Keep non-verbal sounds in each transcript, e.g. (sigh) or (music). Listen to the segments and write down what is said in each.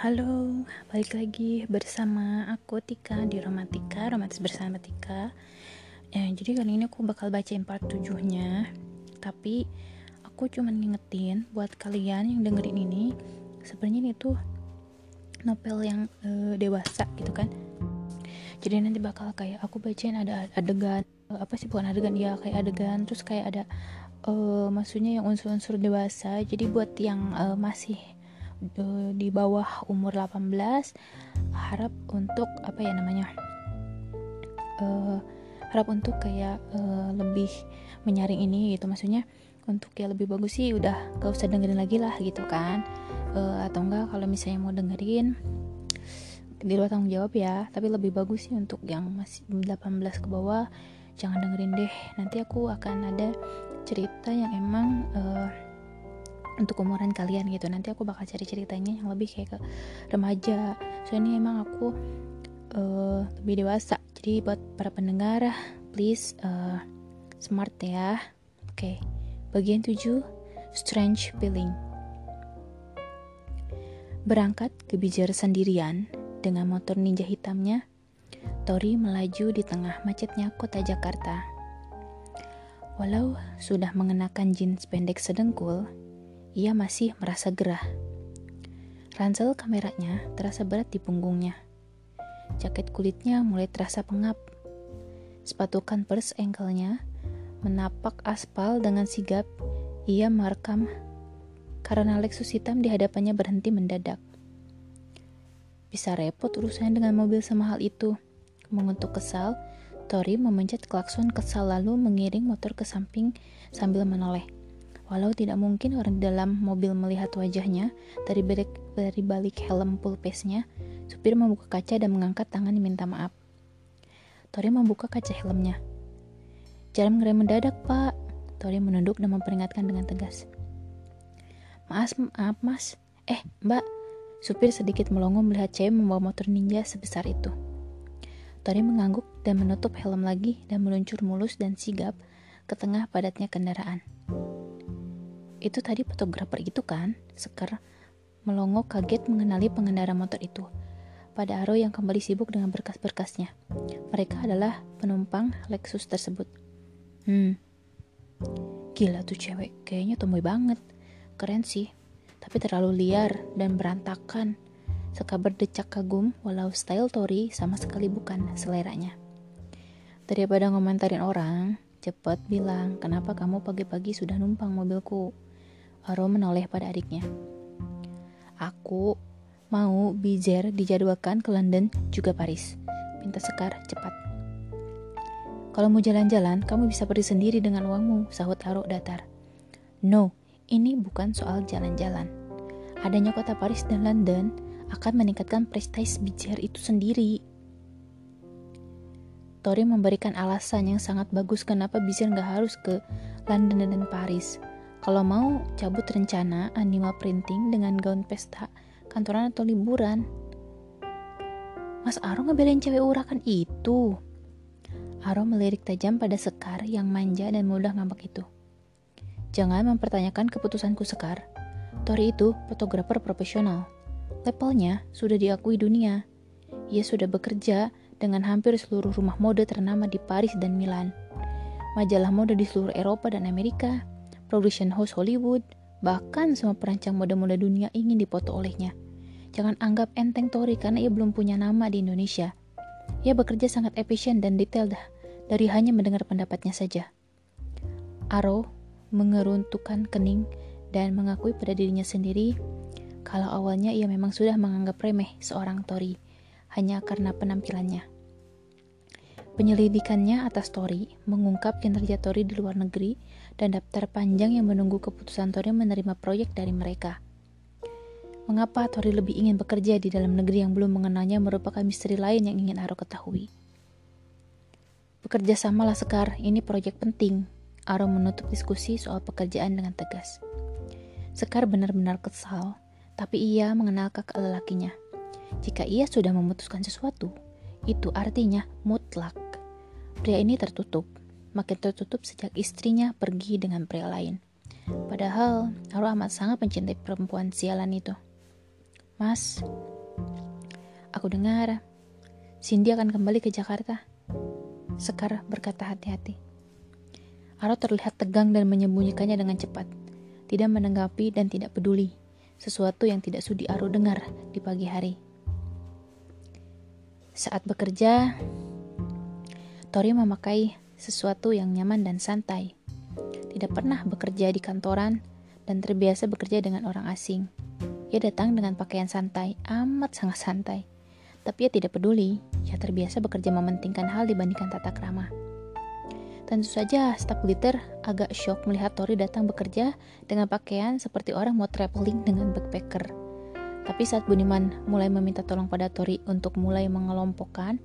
Halo, balik lagi bersama aku Tika di Romantika, Romantis bersama Tika. Ya, jadi kali ini aku bakal bacain part 7-nya. Tapi aku cuma ngingetin buat kalian yang dengerin ini, sebenarnya ini tuh novel yang uh, dewasa gitu kan. Jadi nanti bakal kayak aku bacain ada adegan uh, apa sih bukan adegan ya kayak adegan terus kayak ada uh, maksudnya yang unsur-unsur dewasa. Jadi buat yang uh, masih di bawah umur 18 harap untuk apa ya namanya uh, harap untuk kayak uh, lebih menyaring ini gitu. Maksudnya untuk ya lebih bagus sih udah gak usah dengerin lagi lah gitu kan. Uh, atau enggak kalau misalnya mau dengerin di luar tanggung jawab ya. Tapi lebih bagus sih untuk yang masih 18 ke bawah jangan dengerin deh. Nanti aku akan ada cerita yang emang uh, untuk umuran kalian gitu nanti aku bakal cari ceritanya yang lebih kayak ke remaja soalnya emang aku uh, lebih dewasa jadi buat para pendengar please uh, smart ya oke okay. bagian 7 strange feeling berangkat ke Bijar sendirian dengan motor ninja hitamnya Tori melaju di tengah macetnya kota Jakarta. Walau sudah mengenakan jeans pendek sedengkul, ia masih merasa gerah. Ransel kameranya terasa berat di punggungnya. Jaket kulitnya mulai terasa pengap. Sepatu Converse ankle-nya menapak aspal dengan sigap. Ia merekam karena Lexus hitam di hadapannya berhenti mendadak. Bisa repot urusannya dengan mobil semahal itu. Mengutuk kesal, Tori memencet klakson kesal lalu mengiring motor ke samping sambil menoleh. Walau tidak mungkin orang di dalam mobil melihat wajahnya, dari balik, dari balik helm pulpesnya, supir membuka kaca dan mengangkat tangan diminta maaf. Tori membuka kaca helmnya. Jangan ngerem mendadak, Pak. Tori menunduk dan memperingatkan dengan tegas. Maaf, maaf, Mas. Eh, Mbak. Supir sedikit melongo melihat cewek membawa motor ninja sebesar itu. Tori mengangguk dan menutup helm lagi dan meluncur mulus dan sigap ke tengah padatnya kendaraan. Itu tadi fotografer itu kan? Sekar melongo kaget mengenali pengendara motor itu. Pada Aro yang kembali sibuk dengan berkas-berkasnya. Mereka adalah penumpang Lexus tersebut. Hmm. Gila tuh cewek, kayaknya tomboy banget. Keren sih, tapi terlalu liar dan berantakan. Sekabar decak kagum, walau style Tori sama sekali bukan seleranya. Daripada ngomentarin orang, cepet bilang, kenapa kamu pagi-pagi sudah numpang mobilku? Aro menoleh pada adiknya. Aku mau Bizer dijadwalkan ke London juga Paris. Pinta Sekar cepat. Kalau mau jalan-jalan, kamu bisa pergi sendiri dengan uangmu, sahut Aro datar. No, ini bukan soal jalan-jalan. Adanya kota Paris dan London akan meningkatkan prestis Bizer itu sendiri. Tori memberikan alasan yang sangat bagus kenapa Bizer nggak harus ke London dan Paris. Kalau mau cabut rencana anima printing dengan gaun pesta, kantoran atau liburan. Mas Aro ngebelain cewek urakan itu. Aro melirik tajam pada Sekar yang manja dan mudah ngambek itu. Jangan mempertanyakan keputusanku Sekar. Tori itu fotografer profesional. Levelnya sudah diakui dunia. Ia sudah bekerja dengan hampir seluruh rumah mode ternama di Paris dan Milan. Majalah mode di seluruh Eropa dan Amerika production house Hollywood, bahkan semua perancang mode-mode dunia ingin dipoto olehnya. Jangan anggap enteng Tori karena ia belum punya nama di Indonesia. Ia bekerja sangat efisien dan detail dah, dari hanya mendengar pendapatnya saja. Aro mengeruntukan kening dan mengakui pada dirinya sendiri kalau awalnya ia memang sudah menganggap remeh seorang Tori hanya karena penampilannya. Penyelidikannya atas Tori mengungkap kinerja Tori di luar negeri dan daftar panjang yang menunggu keputusan Tori menerima proyek dari mereka. Mengapa Tori lebih ingin bekerja di dalam negeri yang belum mengenalnya merupakan misteri lain yang ingin Aro ketahui. Bekerja samalah Sekar, ini proyek penting. Aro menutup diskusi soal pekerjaan dengan tegas. Sekar benar-benar kesal, tapi ia mengenal kakak lelakinya. Jika ia sudah memutuskan sesuatu, itu artinya mutlak. Pria ini tertutup, makin tertutup sejak istrinya pergi dengan pria lain. Padahal, Haru amat sangat mencintai perempuan sialan itu. Mas, aku dengar Cindy akan kembali ke Jakarta. Sekar berkata hati-hati. Aro terlihat tegang dan menyembunyikannya dengan cepat. Tidak menanggapi dan tidak peduli. Sesuatu yang tidak sudi Aro dengar di pagi hari. Saat bekerja, Tori memakai sesuatu yang nyaman dan santai. Tidak pernah bekerja di kantoran dan terbiasa bekerja dengan orang asing. Ia datang dengan pakaian santai, amat sangat santai. Tapi ia tidak peduli, ia terbiasa bekerja mementingkan hal dibandingkan tata krama. Tentu saja, staf glitter agak shock melihat Tori datang bekerja dengan pakaian seperti orang mau traveling dengan backpacker. Tapi saat Buniman mulai meminta tolong pada Tori untuk mulai mengelompokkan,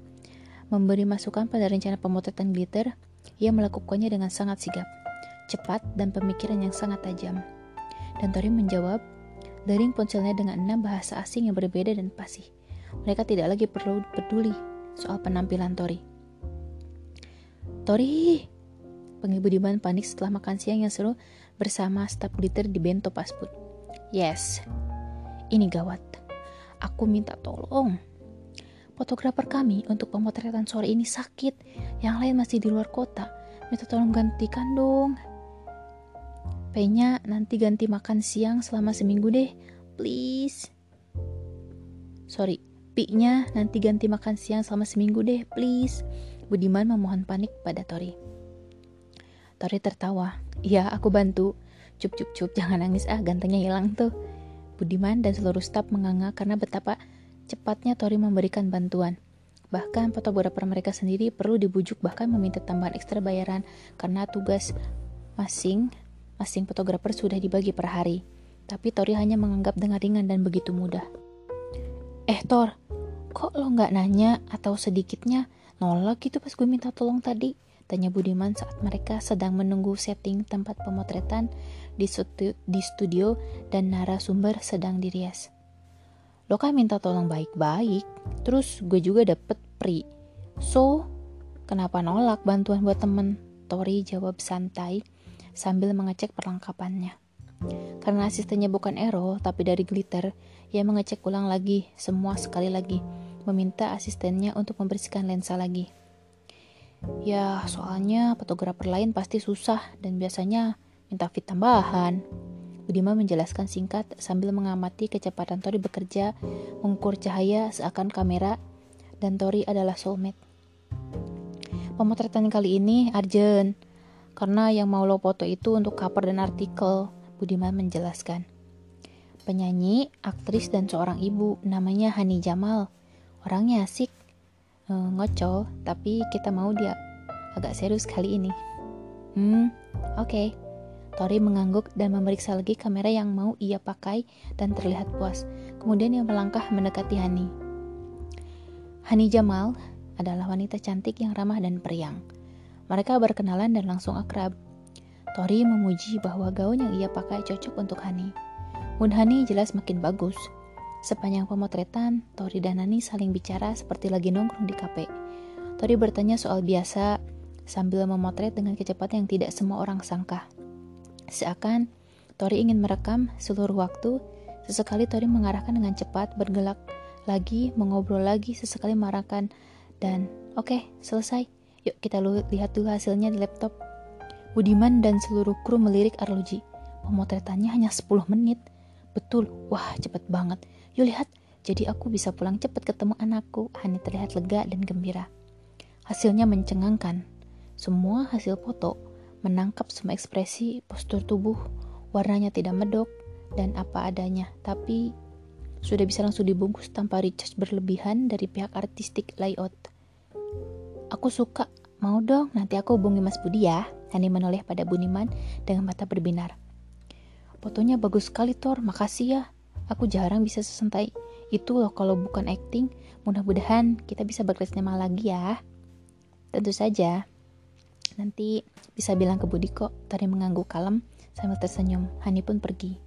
memberi masukan pada rencana pemotretan glitter, ia melakukannya dengan sangat sigap, cepat, dan pemikiran yang sangat tajam. Dan Tori menjawab, daring ponselnya dengan enam bahasa asing yang berbeda dan fasih. Mereka tidak lagi perlu peduli soal penampilan Tori. Tori! Panggil Budiman panik setelah makan siang yang seru bersama staf glitter di bento pasput. Yes, ini gawat. Aku minta tolong. Fotografer kami untuk pemotretan sore ini sakit. Yang lain masih di luar kota. Minta tolong gantikan dong. P-nya nanti ganti makan siang selama seminggu deh. Please. Sorry, Pi-nya nanti ganti makan siang selama seminggu deh, please. Budiman memohon panik pada Tori. Tori tertawa. Iya, aku bantu. Cup cup cup, jangan nangis ah, gantengnya hilang tuh. Budiman dan seluruh staf menganga karena betapa cepatnya Tori memberikan bantuan. Bahkan fotografer mereka sendiri perlu dibujuk bahkan meminta tambahan ekstra bayaran karena tugas masing masing fotografer sudah dibagi per hari. Tapi Tori hanya menganggap dengan ringan dan begitu mudah. Eh Thor, kok lo nggak nanya atau sedikitnya nolak gitu pas gue minta tolong tadi? Tanya Budiman saat mereka sedang menunggu setting tempat pemotretan di, studio, di studio dan narasumber sedang dirias. Lo kan minta tolong baik-baik, terus gue juga dapet pri. So, kenapa nolak bantuan buat temen? Tori jawab santai sambil mengecek perlengkapannya. Karena asistennya bukan Ero, tapi dari Glitter, ia mengecek ulang lagi, semua sekali lagi, meminta asistennya untuk membersihkan lensa lagi. Ya, soalnya fotografer lain pasti susah dan biasanya minta fit tambahan. Budiman menjelaskan singkat sambil mengamati kecepatan Tori bekerja, mengukur cahaya seakan kamera, dan Tori adalah soulmate. Pemotretan kali ini urgent, karena yang mau lo foto itu untuk cover dan artikel. Budiman menjelaskan. Penyanyi, aktris, dan seorang ibu namanya Hani Jamal. Orangnya asik, ngocol, tapi kita mau dia agak serius kali ini. Hmm, oke. Okay. Tori mengangguk dan memeriksa lagi kamera yang mau ia pakai dan terlihat puas. Kemudian ia melangkah mendekati Hani. Hani Jamal adalah wanita cantik yang ramah dan periang. Mereka berkenalan dan langsung akrab. Tori memuji bahwa gaun yang ia pakai cocok untuk Hani. Mood Hani jelas makin bagus. Sepanjang pemotretan, Tori dan Hani saling bicara seperti lagi nongkrong di kafe. Tori bertanya soal biasa sambil memotret dengan kecepatan yang tidak semua orang sangka. Seakan Tori ingin merekam seluruh waktu, sesekali Tori mengarahkan dengan cepat, bergelak lagi, mengobrol lagi, sesekali marahkan, dan oke, okay, selesai. Yuk kita lihat dulu hasilnya di laptop. Budiman dan seluruh kru melirik Arloji. Pemotretannya hanya 10 menit. Betul, wah cepet banget. Yuk lihat, jadi aku bisa pulang cepet ketemu anakku. Hani terlihat lega dan gembira. Hasilnya mencengangkan. Semua hasil foto menangkap semua ekspresi, postur tubuh, warnanya tidak medok, dan apa adanya. Tapi sudah bisa langsung dibungkus tanpa recharge berlebihan dari pihak artistik layout. Aku suka, mau dong, nanti aku hubungi Mas Budi ya. Hani menoleh pada Buniman dengan mata berbinar. Fotonya bagus sekali, Thor. Makasih ya. Aku jarang bisa sesentai itu loh kalau bukan acting. Mudah-mudahan kita bisa bekerjasama lagi ya. Tentu saja. Nanti bisa bilang ke Budi kok. Tari mengangguk kalem sambil tersenyum. Hani pun pergi.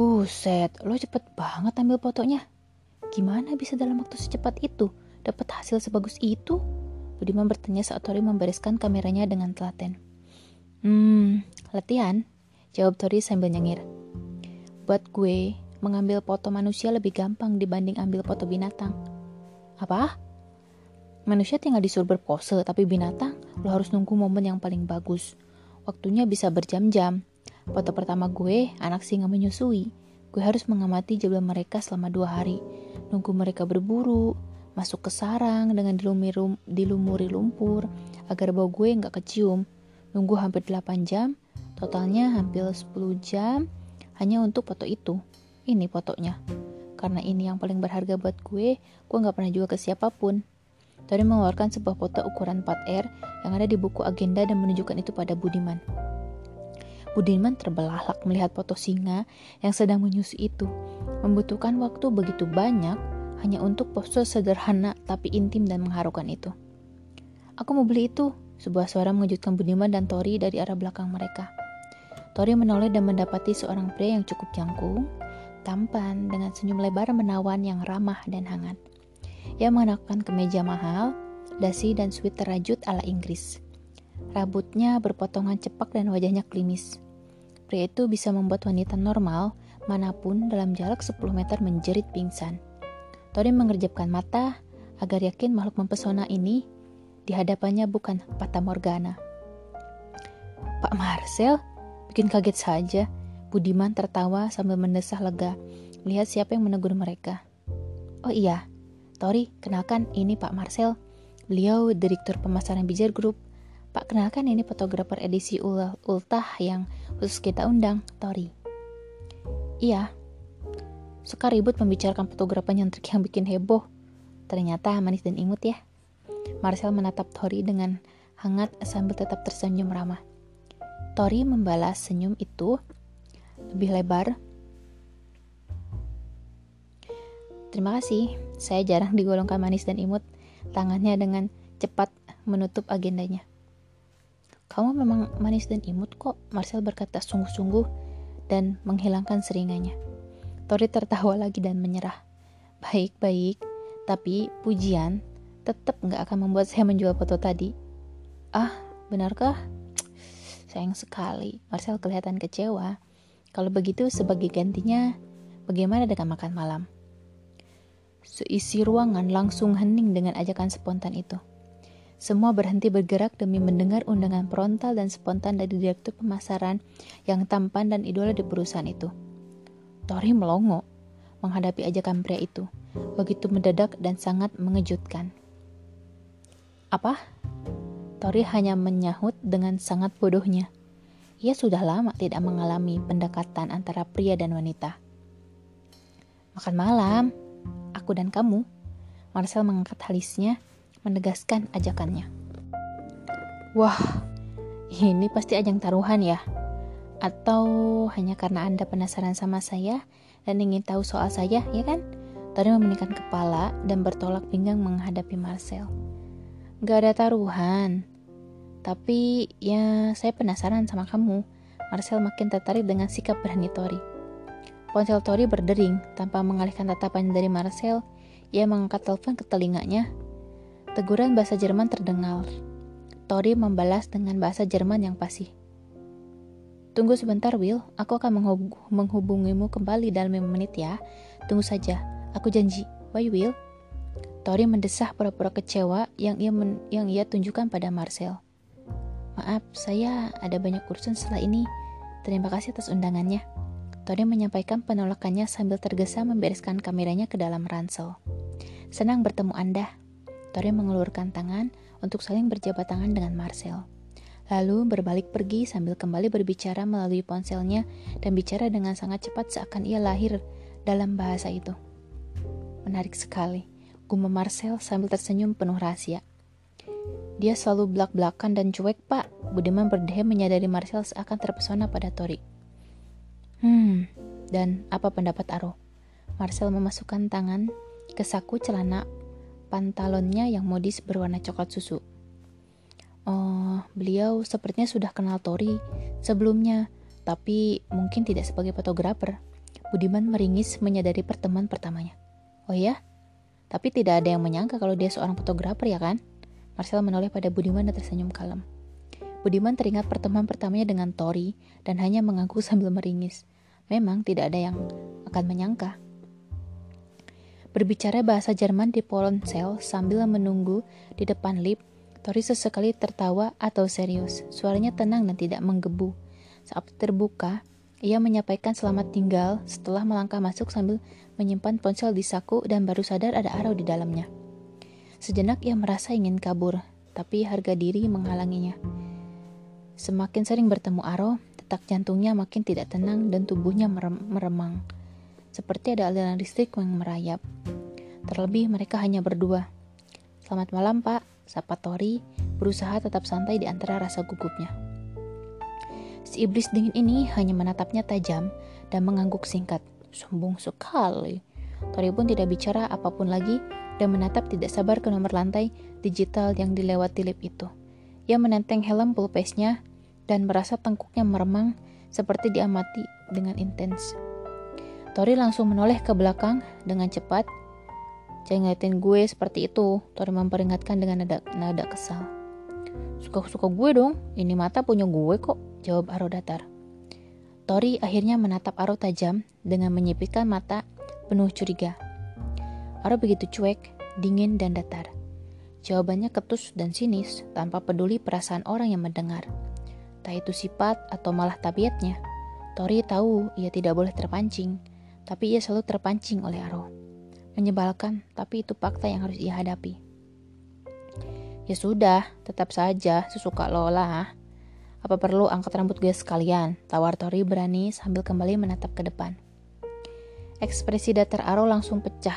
Buset, lo cepet banget ambil fotonya. Gimana bisa dalam waktu secepat itu dapat hasil sebagus itu? Budiman bertanya saat Tori membereskan kameranya dengan telaten. Hmm, latihan? Jawab Tori sambil nyengir. Buat gue, mengambil foto manusia lebih gampang dibanding ambil foto binatang. Apa? Manusia tinggal disuruh berpose, tapi binatang lo harus nunggu momen yang paling bagus. Waktunya bisa berjam-jam. Foto pertama gue, anak singa menyusui. Gue harus mengamati jabal mereka selama dua hari. Nunggu mereka berburu, masuk ke sarang dengan dilumuri, dilumuri lumpur, agar bau gue nggak kecium. Nunggu hampir 8 jam, totalnya hampir 10 jam, hanya untuk foto itu. Ini fotonya. Karena ini yang paling berharga buat gue, gue gak pernah jual ke siapa pun. Tori mengeluarkan sebuah foto ukuran 4R yang ada di buku agenda dan menunjukkan itu pada Budiman. Budiman terbelalak melihat foto singa yang sedang menyusui itu. Membutuhkan waktu begitu banyak hanya untuk pose sederhana tapi intim dan mengharukan itu. Aku mau beli itu, sebuah suara mengejutkan Budiman dan Tori dari arah belakang mereka. Tori menoleh dan mendapati seorang pria yang cukup jangkung, tampan, dengan senyum lebar menawan yang ramah dan hangat. Ia mengenakan kemeja mahal, dasi dan sweater rajut ala Inggris. Rambutnya berpotongan cepak dan wajahnya klimis. Pria itu bisa membuat wanita normal mana pun dalam jarak 10 meter menjerit pingsan. Tori mengerjapkan mata agar yakin makhluk mempesona ini di hadapannya bukan Fata Morgana. Pak Marcel, Bikin kaget saja, Budiman tertawa sambil mendesah lega, melihat siapa yang menegur mereka. Oh iya, Tori, kenalkan ini Pak Marcel. Beliau Direktur Pemasaran Bijar Group. Pak, kenalkan ini fotografer edisi ul Ultah yang khusus kita undang, Tori. Iya, suka ribut membicarakan fotografer yang trik yang bikin heboh. Ternyata manis dan imut ya. Marcel menatap Tori dengan hangat sambil tetap tersenyum ramah. Tori membalas senyum itu lebih lebar. Terima kasih, saya jarang digolongkan manis dan imut. Tangannya dengan cepat menutup agendanya. Kamu memang manis dan imut kok, Marcel berkata sungguh-sungguh dan menghilangkan seringannya. Tori tertawa lagi dan menyerah. Baik-baik, tapi pujian tetap nggak akan membuat saya menjual foto tadi. Ah, benarkah? Sayang sekali, Marcel kelihatan kecewa. Kalau begitu, sebagai gantinya, bagaimana dengan makan malam? Seisi ruangan langsung hening dengan ajakan spontan itu. Semua berhenti bergerak demi mendengar undangan frontal dan spontan dari direktur pemasaran yang tampan dan idola di perusahaan itu. Tori melongo menghadapi ajakan pria itu. Begitu mendadak dan sangat mengejutkan. Apa? Tori hanya menyahut dengan sangat bodohnya. Ia sudah lama tidak mengalami pendekatan antara pria dan wanita. Makan malam, aku dan kamu. Marcel mengangkat alisnya, menegaskan ajakannya. Wah, ini pasti ajang taruhan ya? Atau hanya karena Anda penasaran sama saya dan ingin tahu soal saya, ya kan? Tori memeningkan kepala dan bertolak pinggang menghadapi Marcel. Gak ada taruhan, tapi ya saya penasaran sama kamu. Marcel makin tertarik dengan sikap berani Tori. Ponsel Tori berdering tanpa mengalihkan tatapan dari Marcel. Ia mengangkat telepon ke telinganya. Teguran bahasa Jerman terdengar. Tori membalas dengan bahasa Jerman yang pasti. Tunggu sebentar, Will. Aku akan menghub menghubungimu kembali dalam 5 menit ya. Tunggu saja. Aku janji. Bye, Will. Tori mendesah pura-pura kecewa yang ia yang ia tunjukkan pada Marcel. Maaf, saya ada banyak urusan setelah ini. Terima kasih atas undangannya. Tori menyampaikan penolakannya sambil tergesa membereskan kameranya ke dalam ransel. Senang bertemu Anda. Tori mengelurkan tangan untuk saling berjabat tangan dengan Marcel. Lalu berbalik pergi sambil kembali berbicara melalui ponselnya dan bicara dengan sangat cepat seakan ia lahir dalam bahasa itu. Menarik sekali, gumam Marcel sambil tersenyum penuh rahasia. Dia selalu belak-belakan dan cuek, Pak. Budiman berdeham menyadari Marcel seakan terpesona pada Tori. Hmm, dan apa pendapat Aro? Marcel memasukkan tangan ke saku celana pantalonnya yang modis berwarna coklat susu. Oh, beliau sepertinya sudah kenal Tori sebelumnya, tapi mungkin tidak sebagai fotografer. Budiman meringis menyadari pertemuan pertamanya. Oh ya? Tapi tidak ada yang menyangka kalau dia seorang fotografer ya kan? Marcel menoleh pada Budiman dan tersenyum kalem. Budiman teringat pertemuan pertamanya dengan Tori dan hanya mengangguk (laughs) sambil meringis. Memang tidak ada yang akan menyangka. Berbicara bahasa Jerman di ponsel sambil menunggu di depan lift, Tori sesekali tertawa atau serius. Suaranya tenang dan tidak menggebu. Saat terbuka, ia menyampaikan selamat tinggal setelah melangkah masuk sambil menyimpan ponsel di saku dan baru sadar ada arau di dalamnya. Sejenak ia merasa ingin kabur, tapi harga diri menghalanginya. Semakin sering bertemu Aro, detak jantungnya makin tidak tenang dan tubuhnya merem meremang. Seperti ada aliran listrik yang merayap. Terlebih mereka hanya berdua. Selamat malam pak, sapa Tori, berusaha tetap santai di antara rasa gugupnya. Si iblis dingin ini hanya menatapnya tajam dan mengangguk singkat. Sombong sekali. Tori pun tidak bicara apa pun lagi dan menatap tidak sabar ke nomor lantai digital yang dilewati lip itu. Ia menenteng helm pulpesnya dan merasa tengkuknya meremang seperti diamati dengan intens. Tori langsung menoleh ke belakang dengan cepat. Jangan ngeliatin gue seperti itu, Tori memperingatkan dengan nada, nada kesal. Suka-suka gue dong, ini mata punya gue kok, jawab Aro datar. Tori akhirnya menatap Aro tajam dengan menyipitkan mata penuh curiga. Aro begitu cuek, dingin, dan datar. Jawabannya ketus dan sinis tanpa peduli perasaan orang yang mendengar. Tak itu sifat atau malah tabiatnya. Tori tahu ia tidak boleh terpancing, tapi ia selalu terpancing oleh Aro. Menyebalkan, tapi itu fakta yang harus ia hadapi. Ya sudah, tetap saja sesuka lo lah. Apa perlu angkat rambut gue sekalian? Tawar Tori berani sambil kembali menatap ke depan. Ekspresi datar Aro langsung pecah.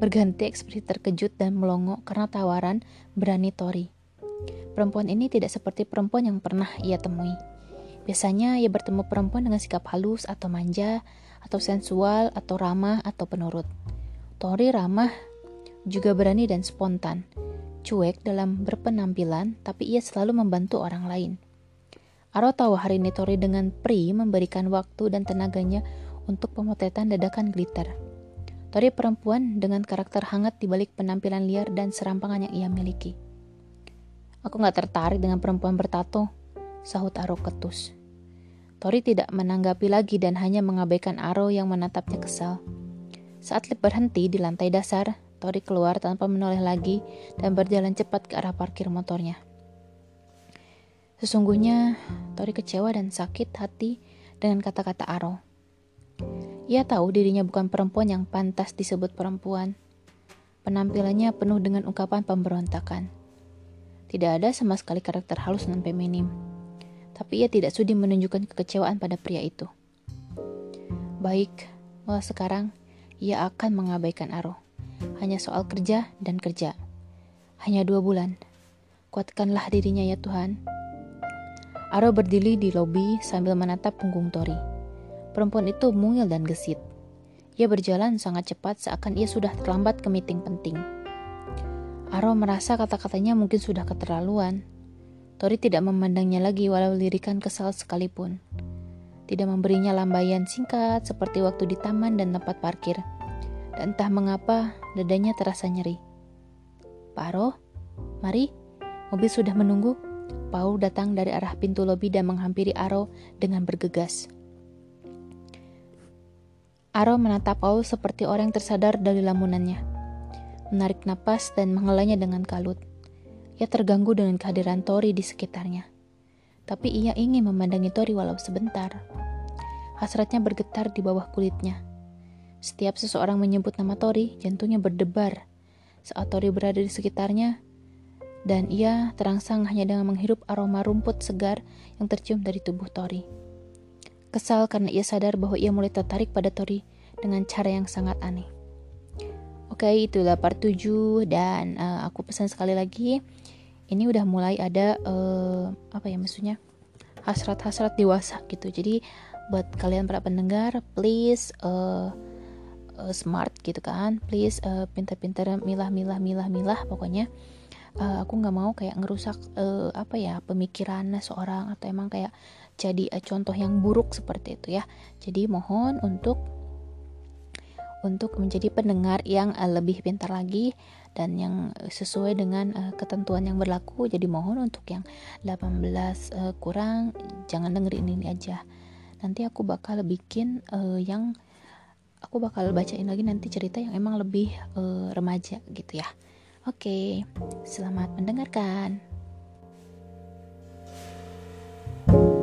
Berganti ekspresi terkejut dan melongo karena tawaran berani Tori. Perempuan ini tidak seperti perempuan yang pernah ia temui. Biasanya ia bertemu perempuan dengan sikap halus atau manja, atau sensual, atau ramah, atau penurut. Tori ramah, juga berani dan spontan. Cuek dalam berpenampilan, tapi ia selalu membantu orang lain. Aro tahu hari ini Tori dengan Pri memberikan waktu dan tenaganya untuk pemotretan dadakan glitter. Tori perempuan dengan karakter hangat di balik penampilan liar dan serampangan yang ia miliki. Aku gak tertarik dengan perempuan bertato, sahut Aro ketus. Tori tidak menanggapi lagi dan hanya mengabaikan Aro yang menatapnya kesal. Saat lift berhenti di lantai dasar, Tori keluar tanpa menoleh lagi dan berjalan cepat ke arah parkir motornya. Sesungguhnya, Tori kecewa dan sakit hati dengan kata-kata Aro. Ia tahu dirinya bukan perempuan yang pantas disebut perempuan. Penampilannya penuh dengan ungkapan pemberontakan. Tidak ada sama sekali karakter halus dan feminim. Tapi ia tidak sudi menunjukkan kekecewaan pada pria itu. Baik, mulai sekarang ia akan mengabaikan Aro. Hanya soal kerja dan kerja. Hanya dua bulan. Kuatkanlah dirinya ya Tuhan. Aro berdiri di lobi sambil menatap punggung Tori. Perempuan itu mungil dan gesit. Ia berjalan sangat cepat seakan ia sudah terlambat ke meeting penting. Aro merasa kata-katanya mungkin sudah keterlaluan. Tori tidak memandangnya lagi walau lirikan kesal sekalipun. Tidak memberinya lambaian singkat seperti waktu di taman dan tempat parkir. Dan entah mengapa dadanya terasa nyeri. Paro, mari, mobil sudah menunggu. Paul datang dari arah pintu lobi dan menghampiri Aro dengan bergegas. Aro menatap Paul seperti orang yang tersadar dari lamunannya. Menarik napas dan mengelanya dengan kalut. Ia terganggu dengan kehadiran Tori di sekitarnya. Tapi ia ingin memandangi Tori walau sebentar. Hasratnya bergetar di bawah kulitnya. Setiap seseorang menyebut nama Tori, jantungnya berdebar. Saat Tori berada di sekitarnya, dan ia terangsang hanya dengan menghirup aroma rumput segar yang tercium dari tubuh Tori. Kesal karena ia sadar bahwa ia mulai tertarik pada Tori dengan cara yang sangat aneh. Oke, itulah part 7 dan uh, aku pesan sekali lagi ini udah mulai ada uh, apa ya maksudnya hasrat-hasrat dewasa gitu. Jadi buat kalian para pendengar, please uh, uh, smart gitu kan, please uh, pintar-pintar milah-milah milah-milah pokoknya uh, aku nggak mau kayak ngerusak uh, apa ya pemikirannya seorang atau emang kayak jadi eh, contoh yang buruk seperti itu ya. Jadi mohon untuk untuk menjadi pendengar yang eh, lebih pintar lagi dan yang sesuai dengan eh, ketentuan yang berlaku. Jadi mohon untuk yang 18 uh, kurang jangan dengerin ini aja. Nanti aku bakal bikin yang aku bakal bacain lagi nanti cerita yang emang lebih remaja gitu ya. Oke, selamat mendengarkan. thank you